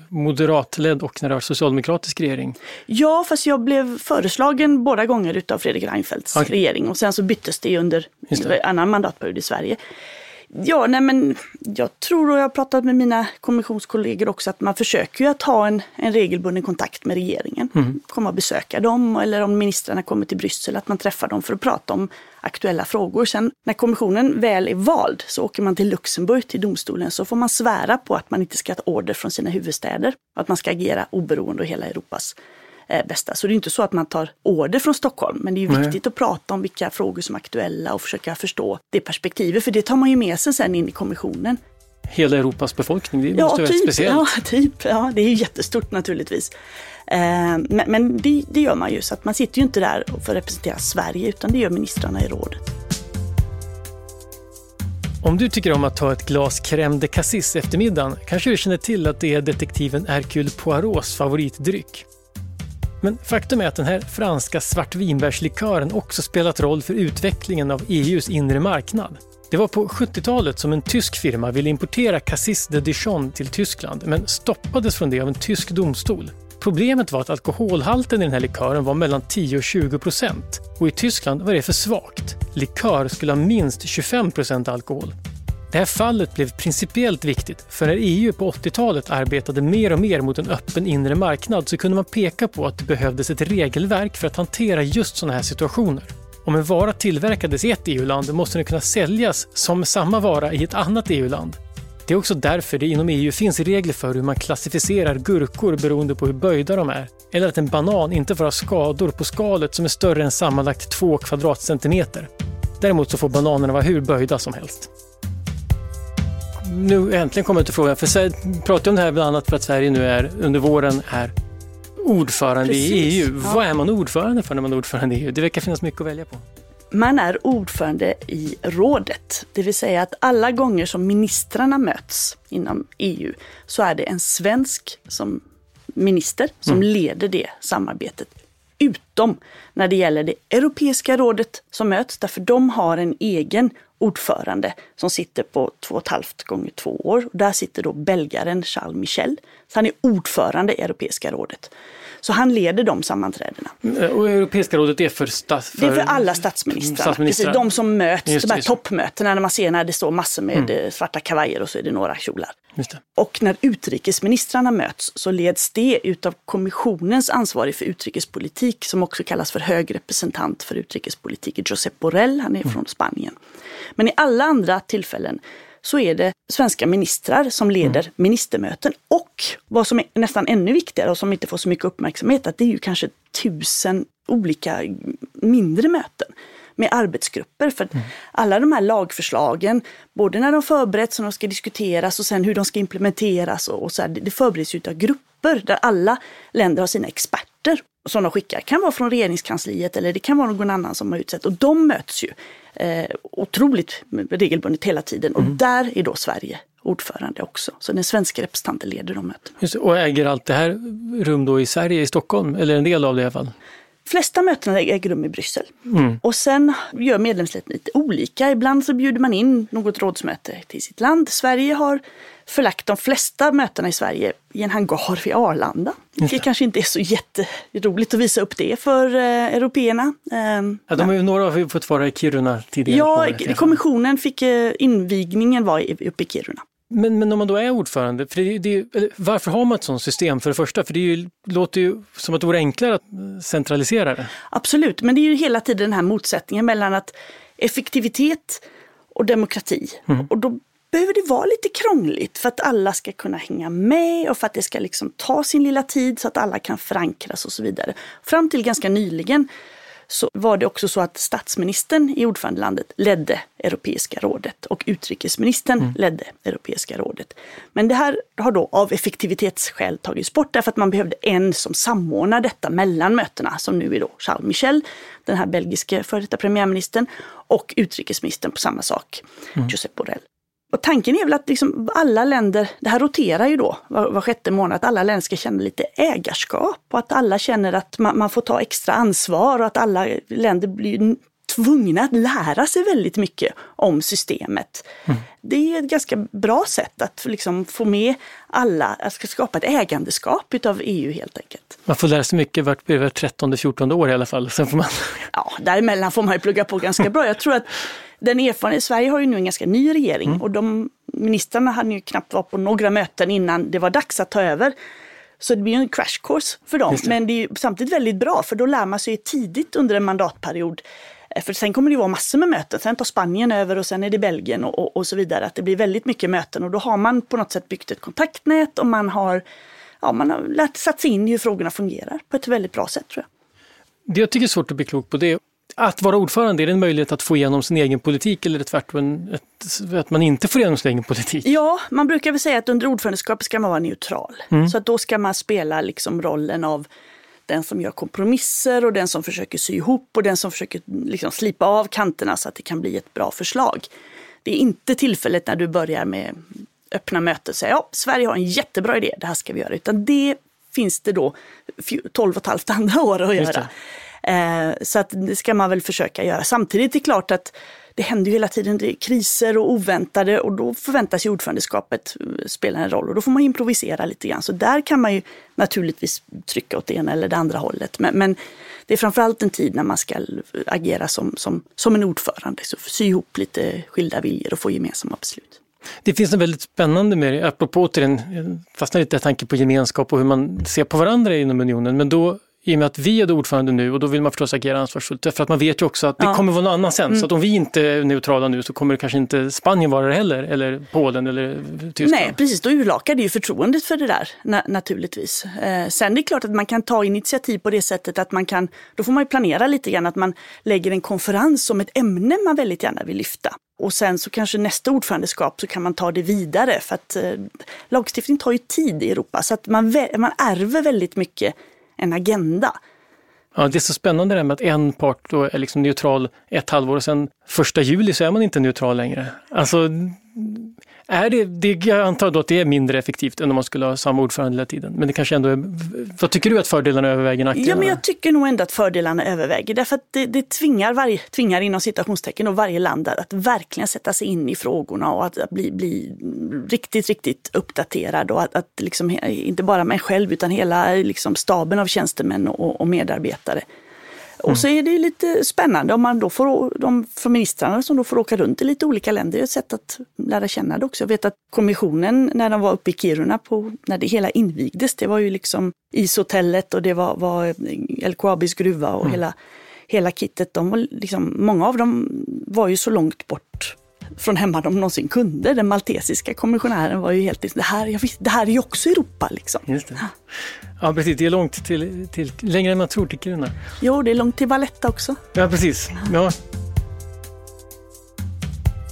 moderatledd och när det var socialdemokratisk regering? Ja, fast jag blev föreslagen båda gånger utav Fredrik Reinfeldts Okej. regering och sen så byttes det under det. annan mandatperiod i Sverige. Ja, nej men jag tror och jag har pratat med mina kommissionskollegor också att man försöker ju att ha en, en regelbunden kontakt med regeringen. Mm. Komma och besöka dem eller om ministrarna kommer till Bryssel att man träffar dem för att prata om aktuella frågor. Sen när kommissionen väl är vald så åker man till Luxemburg, till domstolen, så får man svära på att man inte ska ta order från sina huvudstäder. Att man ska agera oberoende och hela Europas eh, bästa. Så det är inte så att man tar order från Stockholm, men det är ju Nej. viktigt att prata om vilka frågor som är aktuella och försöka förstå det perspektivet, för det tar man ju med sig sen in i kommissionen. Hela Europas befolkning, det Ja, måste vara typ. speciellt. Ja, typ. Ja, det är ju jättestort naturligtvis. Eh, men men det, det gör man ju, så att man sitter ju inte där för att representera Sverige, utan det gör ministrarna i rådet. Om du tycker om att ta ett glas crème de cassis efter middagen kanske du känner till att det är detektiven Hercule Poirots favoritdryck. Men faktum är att den här franska svartvinbärslikören också spelat roll för utvecklingen av EUs inre marknad. Det var på 70-talet som en tysk firma ville importera Cassis de Dijon till Tyskland men stoppades från det av en tysk domstol. Problemet var att alkoholhalten i den här likören var mellan 10 och 20 procent och i Tyskland var det för svagt. Likör skulle ha minst 25 procent alkohol. Det här fallet blev principiellt viktigt, för när EU på 80-talet arbetade mer och mer mot en öppen inre marknad så kunde man peka på att det behövdes ett regelverk för att hantera just sådana här situationer. Om en vara tillverkades i ett EU-land måste den kunna säljas som samma vara i ett annat EU-land. Det är också därför det inom EU finns regler för hur man klassificerar gurkor beroende på hur böjda de är. Eller att en banan inte får ha skador på skalet som är större än sammanlagt 2 kvadratcentimeter. Däremot så får bananerna vara hur böjda som helst. Nu äntligen kommer jag till frågan, för Sverige pratar om det här bland annat för att Sverige nu är under våren är ordförande Precis, i EU. Ja. Vad är man ordförande för när man är ordförande i EU? Det verkar finnas mycket att välja på. Man är ordförande i rådet, det vill säga att alla gånger som ministrarna möts inom EU så är det en svensk som minister som mm. leder det samarbetet. Utom när det gäller det Europeiska rådet som möts, därför de har en egen ordförande som sitter på två och ett halvt gånger två år. Där sitter då belgaren Charles Michel. Så han är ordförande i Europeiska rådet. Så han leder de sammanträdena. Eh, och Europeiska rådet är för, stats, för... Det är för alla statsministrar. statsministrar. De som möts, just, de här toppmötena när man ser när det står massor med mm. svarta kavajer och så är det några kjolar. Och när utrikesministrarna möts så leds det utav kommissionens ansvarig för utrikespolitik som också kallas för hög representant för utrikespolitik, Josep Borrell, han är mm. från Spanien. Men i alla andra tillfällen så är det svenska ministrar som leder mm. ministermöten. Och vad som är nästan ännu viktigare och som inte får så mycket uppmärksamhet, att det är ju kanske tusen olika mindre möten med arbetsgrupper. För mm. alla de här lagförslagen, både när de förbereds och de ska diskuteras och sen hur de ska implementeras och, och så här, det förbereds ju av grupper där alla länder har sina experter som de skickar. Det kan vara från regeringskansliet eller det kan vara någon annan som har utsett och de möts ju eh, otroligt regelbundet hela tiden. Och mm. där är då Sverige ordförande också. Så den svenska representanten leder de mötena. Och äger allt det här rum då i Sverige, i Stockholm, eller en del av det i alla fall? Flesta mötena äger rum i Bryssel. Mm. Och sen gör medlemsländerna lite olika. Ibland så bjuder man in något rådsmöte till sitt land. Sverige har förlagt de flesta mötena i Sverige i en hangar vid Arlanda. Det kanske inte är så jätteroligt att visa upp det för eh, européerna. Eh, ja, de ju några har fått vara i Kiruna tidigare. Ja, kommissionen fick eh, invigningen var uppe i Kiruna. Men, men om man då är ordförande, för det, det, varför har man ett sådant system för det första? För det ju, låter ju som att det vore enklare att centralisera det. Absolut, men det är ju hela tiden den här motsättningen mellan att effektivitet och demokrati. Mm. Och då behöver det vara lite krångligt för att alla ska kunna hänga med och för att det ska liksom ta sin lilla tid så att alla kan förankras och så vidare. Fram till ganska nyligen så var det också så att statsministern i ordförandelandet ledde Europeiska rådet och utrikesministern mm. ledde Europeiska rådet. Men det här har då av effektivitetsskäl tagits bort därför att man behövde en som samordnar detta mellan mötena, som nu är då Charles Michel, den här belgiske före detta premiärministern, och utrikesministern på samma sak, mm. Josep Borrell. Och tanken är väl att liksom alla länder, det här roterar ju då var, var sjätte månad, att alla länder ska känna lite ägarskap och att alla känner att man, man får ta extra ansvar och att alla länder blir tvungna att lära sig väldigt mycket om systemet. Mm. Det är ett ganska bra sätt att liksom få med alla, att skapa ett ägandeskap utav EU helt enkelt. Man får lära sig mycket vart 13-14 år i alla fall. Sen får man... Ja, däremellan får man ju plugga på ganska bra. Jag tror att den erfarenheten, Sverige har ju nu en ganska ny regering mm. och de ministrarna hade ju knappt varit på några möten innan det var dags att ta över. Så det blir en crash course för dem. Det. Men det är samtidigt väldigt bra för då lär man sig tidigt under en mandatperiod. Eh, för sen kommer det vara massor med möten. Sen tar Spanien över och sen är det Belgien och, och, och, så vidare. Att det blir väldigt mycket möten och då har man på något sätt byggt ett kontaktnät och man har, ja, man har lärt satt sig in i hur frågorna fungerar på ett väldigt bra sätt tror jag. Det jag tycker är svårt att bli klok på det att vara ordförande, är det en möjlighet att få igenom sin egen politik eller är det tvärtom ett, att man inte får igenom sin egen politik? Ja, man brukar väl säga att under ordförandeskapet ska man vara neutral. Mm. Så att då ska man spela liksom rollen av den som gör kompromisser och den som försöker sy ihop och den som försöker liksom slipa av kanterna så att det kan bli ett bra förslag. Det är inte tillfället när du börjar med öppna möten och säger ja, Sverige har en jättebra idé, det här ska vi göra. Utan det finns det då 12 och ett halvt andra år att göra. Eh, så att det ska man väl försöka göra. Samtidigt är det klart att det händer ju hela tiden det kriser och oväntade och då förväntas ju ordförandeskapet eh, spela en roll och då får man improvisera lite grann. Så där kan man ju naturligtvis trycka åt det ena eller det andra hållet. Men, men det är framförallt en tid när man ska agera som, som, som en ordförande, så sy ihop lite skilda viljor och få gemensamma beslut. Det finns något väldigt spännande med det, apropå återigen, den, fastnar lite tanke på gemenskap och hur man ser på varandra inom unionen, men då i och med att vi är ordförande nu och då vill man förstås agera ansvarsfullt. För att man vet ju också att det ja. kommer vara någon annan sen. Mm. Så att om vi inte är neutrala nu så kommer det kanske inte Spanien vara det heller, eller Polen eller Tyskland. Nej, precis. Då urlakar det ju förtroendet för det där na naturligtvis. Eh, sen är det klart att man kan ta initiativ på det sättet att man kan, då får man ju planera lite grann att man lägger en konferens om ett ämne man väldigt gärna vill lyfta. Och sen så kanske nästa ordförandeskap så kan man ta det vidare för att eh, lagstiftning tar ju tid i Europa så att man, man ärver väldigt mycket en agenda. Ja, det är så spännande det här med att en part då är liksom neutral ett halvår och sen första juli så är man inte neutral längre. Alltså, är det, det, jag antar då att det är mindre effektivt än om man skulle ha samma ordförande hela tiden. Men det kanske ändå är, vad tycker du att fördelarna överväger nackdelarna? Ja, men jag tycker nog ändå att fördelarna överväger. Därför att det, det tvingar, varje, tvingar inom citationstecken och varje land att verkligen sätta sig in i frågorna och att, att bli, bli riktigt, riktigt uppdaterad. Och att, att liksom, inte bara mig själv utan hela liksom, staben av tjänstemän och, och medarbetare och så är det lite spännande om man då får, de från ministrarna som då får åka runt i lite olika länder, det är ett sätt att lära känna det också. Jag vet att kommissionen när de var uppe i Kiruna, på, när det hela invigdes, det var ju liksom ishotellet och det var, var LKABs gruva och mm. hela, hela kittet. De var liksom, många av dem var ju så långt bort från hemma de någonsin kunde. Den maltesiska kommissionären var ju helt det här, visste, det här är ju också Europa liksom. Just det. Ja precis, det är långt till, till längre än man tror till Kiruna. Jo, det är långt till Valletta också. Ja precis. Ja.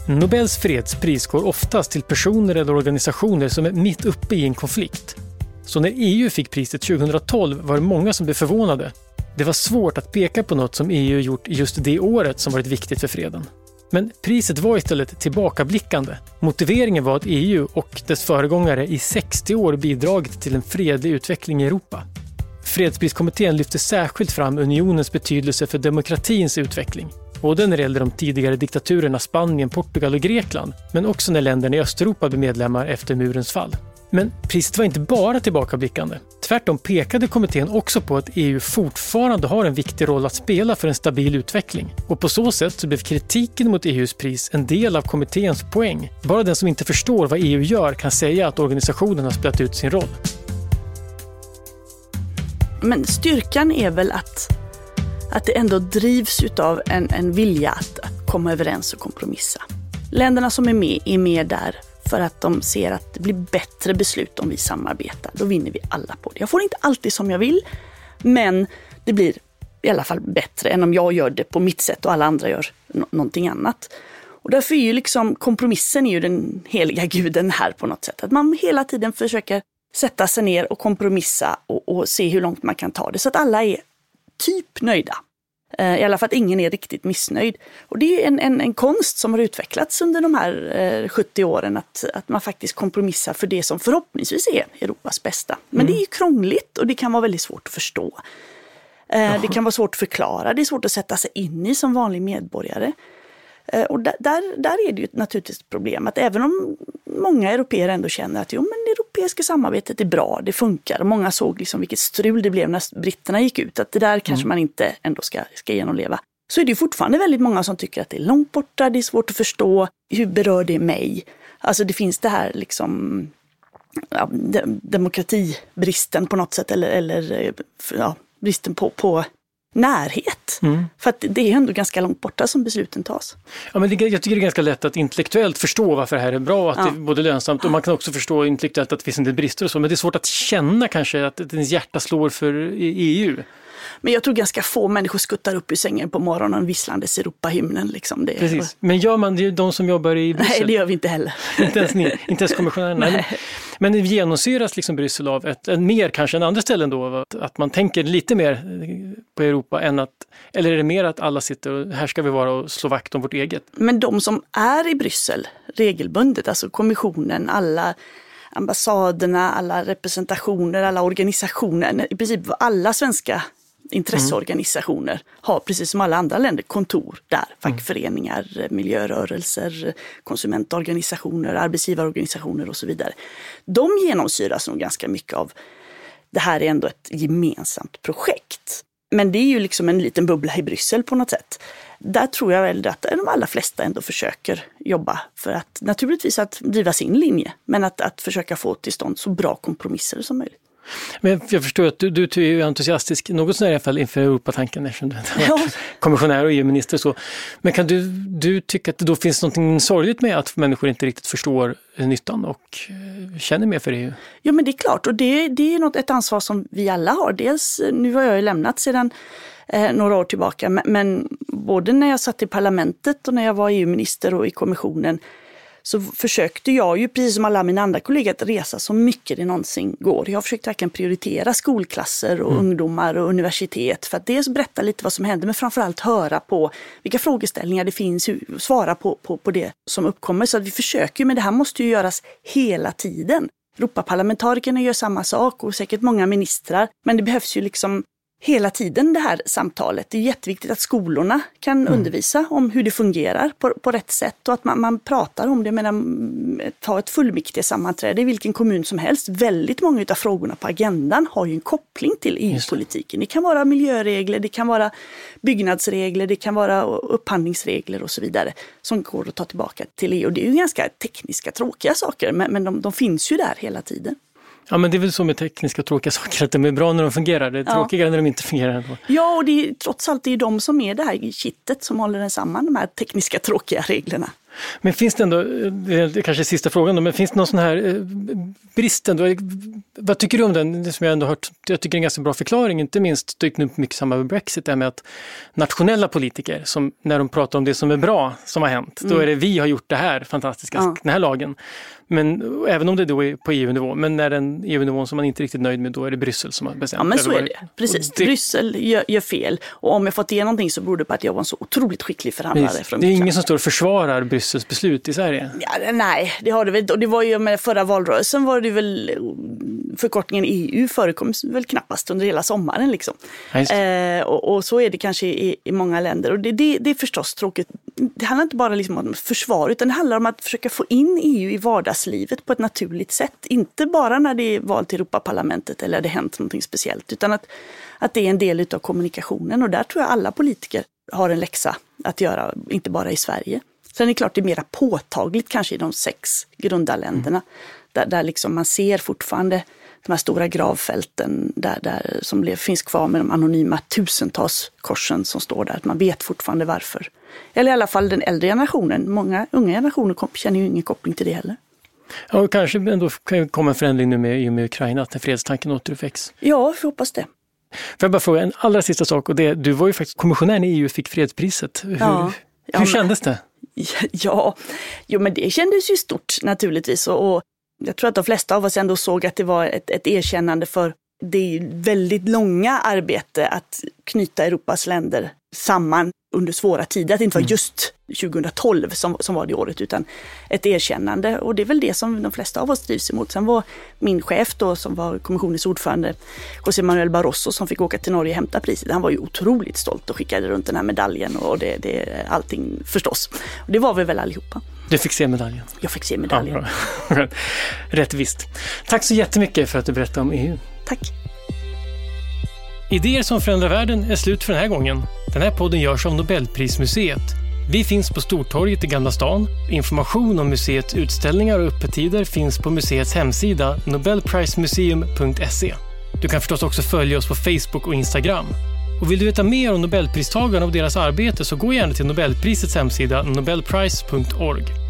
Nobels fredspris går oftast till personer eller organisationer som är mitt uppe i en konflikt. Så när EU fick priset 2012 var det många som blev förvånade. Det var svårt att peka på något som EU gjort just det året som varit viktigt för freden. Men priset var istället tillbakablickande. Motiveringen var att EU och dess föregångare i 60 år bidragit till en fredlig utveckling i Europa. Fredspriskommittén lyfte särskilt fram unionens betydelse för demokratins utveckling. Både när det gällde de tidigare diktaturerna Spanien, Portugal och Grekland, men också när länderna i Östeuropa blev medlemmar efter murens fall. Men priset var inte bara tillbakablickande. Tvärtom pekade kommittén också på att EU fortfarande har en viktig roll att spela för en stabil utveckling. Och på så sätt så blev kritiken mot EUs pris en del av kommitténs poäng. Bara den som inte förstår vad EU gör kan säga att organisationen har spelat ut sin roll. Men styrkan är väl att, att det ändå drivs utav en, en vilja att, att komma överens och kompromissa. Länderna som är med är med där för att de ser att det blir bättre beslut om vi samarbetar. Då vinner vi alla på det. Jag får inte alltid som jag vill, men det blir i alla fall bättre än om jag gör det på mitt sätt och alla andra gör någonting annat. Och därför är ju liksom kompromissen är ju den heliga guden här på något sätt. Att man hela tiden försöker sätta sig ner och kompromissa och, och se hur långt man kan ta det så att alla är typ nöjda. Eh, I alla fall att ingen är riktigt missnöjd. Och det är en, en, en konst som har utvecklats under de här eh, 70 åren, att, att man faktiskt kompromissar för det som förhoppningsvis är Europas bästa. Men mm. det är ju krångligt och det kan vara väldigt svårt att förstå. Eh, det kan vara svårt att förklara, det är svårt att sätta sig in i som vanlig medborgare. Eh, och där, där, är det ju naturligtvis ett problem att även om många europeer ändå känner att jo, men det europeiska samarbetet är bra, det funkar. Och många såg liksom vilket strul det blev när britterna gick ut, att det där kanske mm. man inte ändå ska, ska genomleva. Så är det fortfarande väldigt många som tycker att det är långt borta, det är svårt att förstå, hur berör det mig? Alltså det finns det här liksom ja, demokratibristen på något sätt eller, eller ja, bristen på, på närhet. Mm. För att det är ändå ganska långt borta som besluten tas. Ja, men det, jag tycker det är ganska lätt att intellektuellt förstå varför det här är bra, att ja. det är både lönsamt och man kan också förstå intellektuellt att det finns en del brister och så, men det är svårt att känna kanske att ens hjärta slår för EU. Men jag tror ganska få människor skuttar upp ur sängen på morgonen visslandes Europahymnen. Liksom. Det Precis. Men gör man det, de som jobbar i Bryssel? Nej, det gör vi inte heller. inte, ens ni, inte ens kommissionärerna? [laughs] Nej. Men genomsyras liksom Bryssel av ett, ett, mer kanske än andra ställen då, att, att man tänker lite mer eh, på Europa än att, eller är det mer att alla sitter och här ska vi vara och slå vakt om vårt eget? Men de som är i Bryssel regelbundet, alltså kommissionen, alla ambassaderna, alla representationer, alla organisationer, i princip alla svenska intresseorganisationer mm. har precis som alla andra länder kontor där. Mm. Fackföreningar, miljörörelser, konsumentorganisationer, arbetsgivarorganisationer och så vidare. De genomsyras nog ganska mycket av det här är ändå ett gemensamt projekt. Men det är ju liksom en liten bubbla i Bryssel på något sätt. Där tror jag väl att de allra flesta ändå försöker jobba för att naturligtvis att driva sin linje, men att, att försöka få till stånd så bra kompromisser som möjligt. Men jag förstår att du, du är entusiastisk, något sånär i alla fall, inför Europatanken eftersom du är ja. kommissionär och EU-minister och så. Men kan du, du tycka att det då finns något sorgligt med att människor inte riktigt förstår nyttan och eh, känner mer för EU? Ja men det är klart och det, det är något, ett ansvar som vi alla har. Dels, nu har jag ju lämnat sedan eh, några år tillbaka, men, men både när jag satt i parlamentet och när jag var EU-minister och i kommissionen så försökte jag ju, precis som alla mina andra kollegor, att resa så mycket det någonsin går. Jag har försökt verkligen prioritera skolklasser och mm. ungdomar och universitet för att dels berätta lite vad som händer men framförallt höra på vilka frågeställningar det finns, svara på, på, på det som uppkommer. Så att vi försöker, men det här måste ju göras hela tiden. Europaparlamentarikerna gör samma sak och säkert många ministrar. Men det behövs ju liksom hela tiden det här samtalet. Det är jätteviktigt att skolorna kan mm. undervisa om hur det fungerar på, på rätt sätt och att man, man pratar om det. Medan, ta ett fullmäktige sammanträde i vilken kommun som helst. Väldigt många av frågorna på agendan har ju en koppling till EU-politiken. Det. det kan vara miljöregler, det kan vara byggnadsregler, det kan vara upphandlingsregler och så vidare som går att ta tillbaka till EU. Det är ju ganska tekniska, tråkiga saker, men, men de, de finns ju där hela tiden. Ja men det är väl så med tekniska tråkiga [laughs] saker, att de är bra när de fungerar. Det är ja. tråkigare när de inte fungerar. Ja, och det är, trots allt det är de som är det här kittet som håller den samman, de här tekniska tråkiga reglerna. Men finns det ändå, det är kanske sista frågan då, men finns det någon sån här eh, brist ändå? Vad tycker du om den? Det som jag ändå hört, jag tycker det är en ganska bra förklaring, inte minst dykt upp mycket samma med Brexit, det med att nationella politiker, som när de pratar om det som är bra som har hänt, mm. då är det vi har gjort det här fantastiska, ja. den här lagen. Men även om det då är på EU-nivå, men när den EU-nivån som man inte är riktigt nöjd med, då är det Bryssel som har bestämt. Ja men så är det, precis. Det... Bryssel gör, gör, fel. Och om jag fått igenom någonting så beror det på att jag var en så otroligt skicklig förhandlare. Från det är ingen som står och försvarar Bryssels beslut i Sverige? Ja, nej, det har det väl. Och det var ju med förra valrörelsen var det väl förkortningen EU förekom väl knappast under hela sommaren. Liksom. Eh, och, och, så är det kanske i, i många länder. Och det, det, det, är förstås tråkigt. Det handlar inte bara liksom om försvar, utan det handlar om att försöka få in EU i vardagslivet på ett naturligt sätt. Inte bara när det är val till Europaparlamentet eller det hänt någonting speciellt, utan att, att det är en del av kommunikationen. Och där tror jag alla politiker har en läxa att göra, inte bara i Sverige. Sen är det klart det är mera påtagligt kanske i de sex grundarländerna. Mm. Där, där liksom man ser fortfarande de här stora gravfälten där, där, som blev, finns kvar med de anonyma tusentals korsen som står där. Man vet fortfarande varför. Eller i alla fall den äldre generationen. Många unga generationer känner ju ingen koppling till det heller. Ja, och kanske ändå komma en förändring nu med, med Ukraina, att fredstanken återuppväcks. Ja, vi hoppas det. Får jag bara fråga en allra sista sak och det, du var ju faktiskt kommissionär när EU fick fredspriset. Hur, ja, ja, hur kändes det? [laughs] Ja, jo men det kändes ju stort naturligtvis. Och, och jag tror att de flesta av oss ändå såg att det var ett, ett erkännande för det väldigt långa arbete att knyta Europas länder samman under svåra tider. Att det inte var mm. just 2012 som, som var det året, utan ett erkännande. Och det är väl det som de flesta av oss drivs emot. Sen var min chef då, som var kommissionens ordförande, José Manuel Barroso, som fick åka till Norge och hämta priset. Han var ju otroligt stolt och skickade runt den här medaljen och det, det allting förstås. Och det var vi väl allihopa. Du fick se medaljen? Jag fick se medaljen. Ja, [laughs] Rätt visst. Tack så jättemycket för att du berättade om EU. Tack. Idéer som förändrar världen är slut för den här gången. Den här podden görs av Nobelprismuseet. Vi finns på Stortorget i Gamla stan. Information om museets utställningar och öppettider finns på museets hemsida nobelprismuseum.se. Du kan förstås också följa oss på Facebook och Instagram. Och vill du veta mer om Nobelpristagarna och deras arbete så gå gärna till Nobelprisets hemsida nobelprice.org.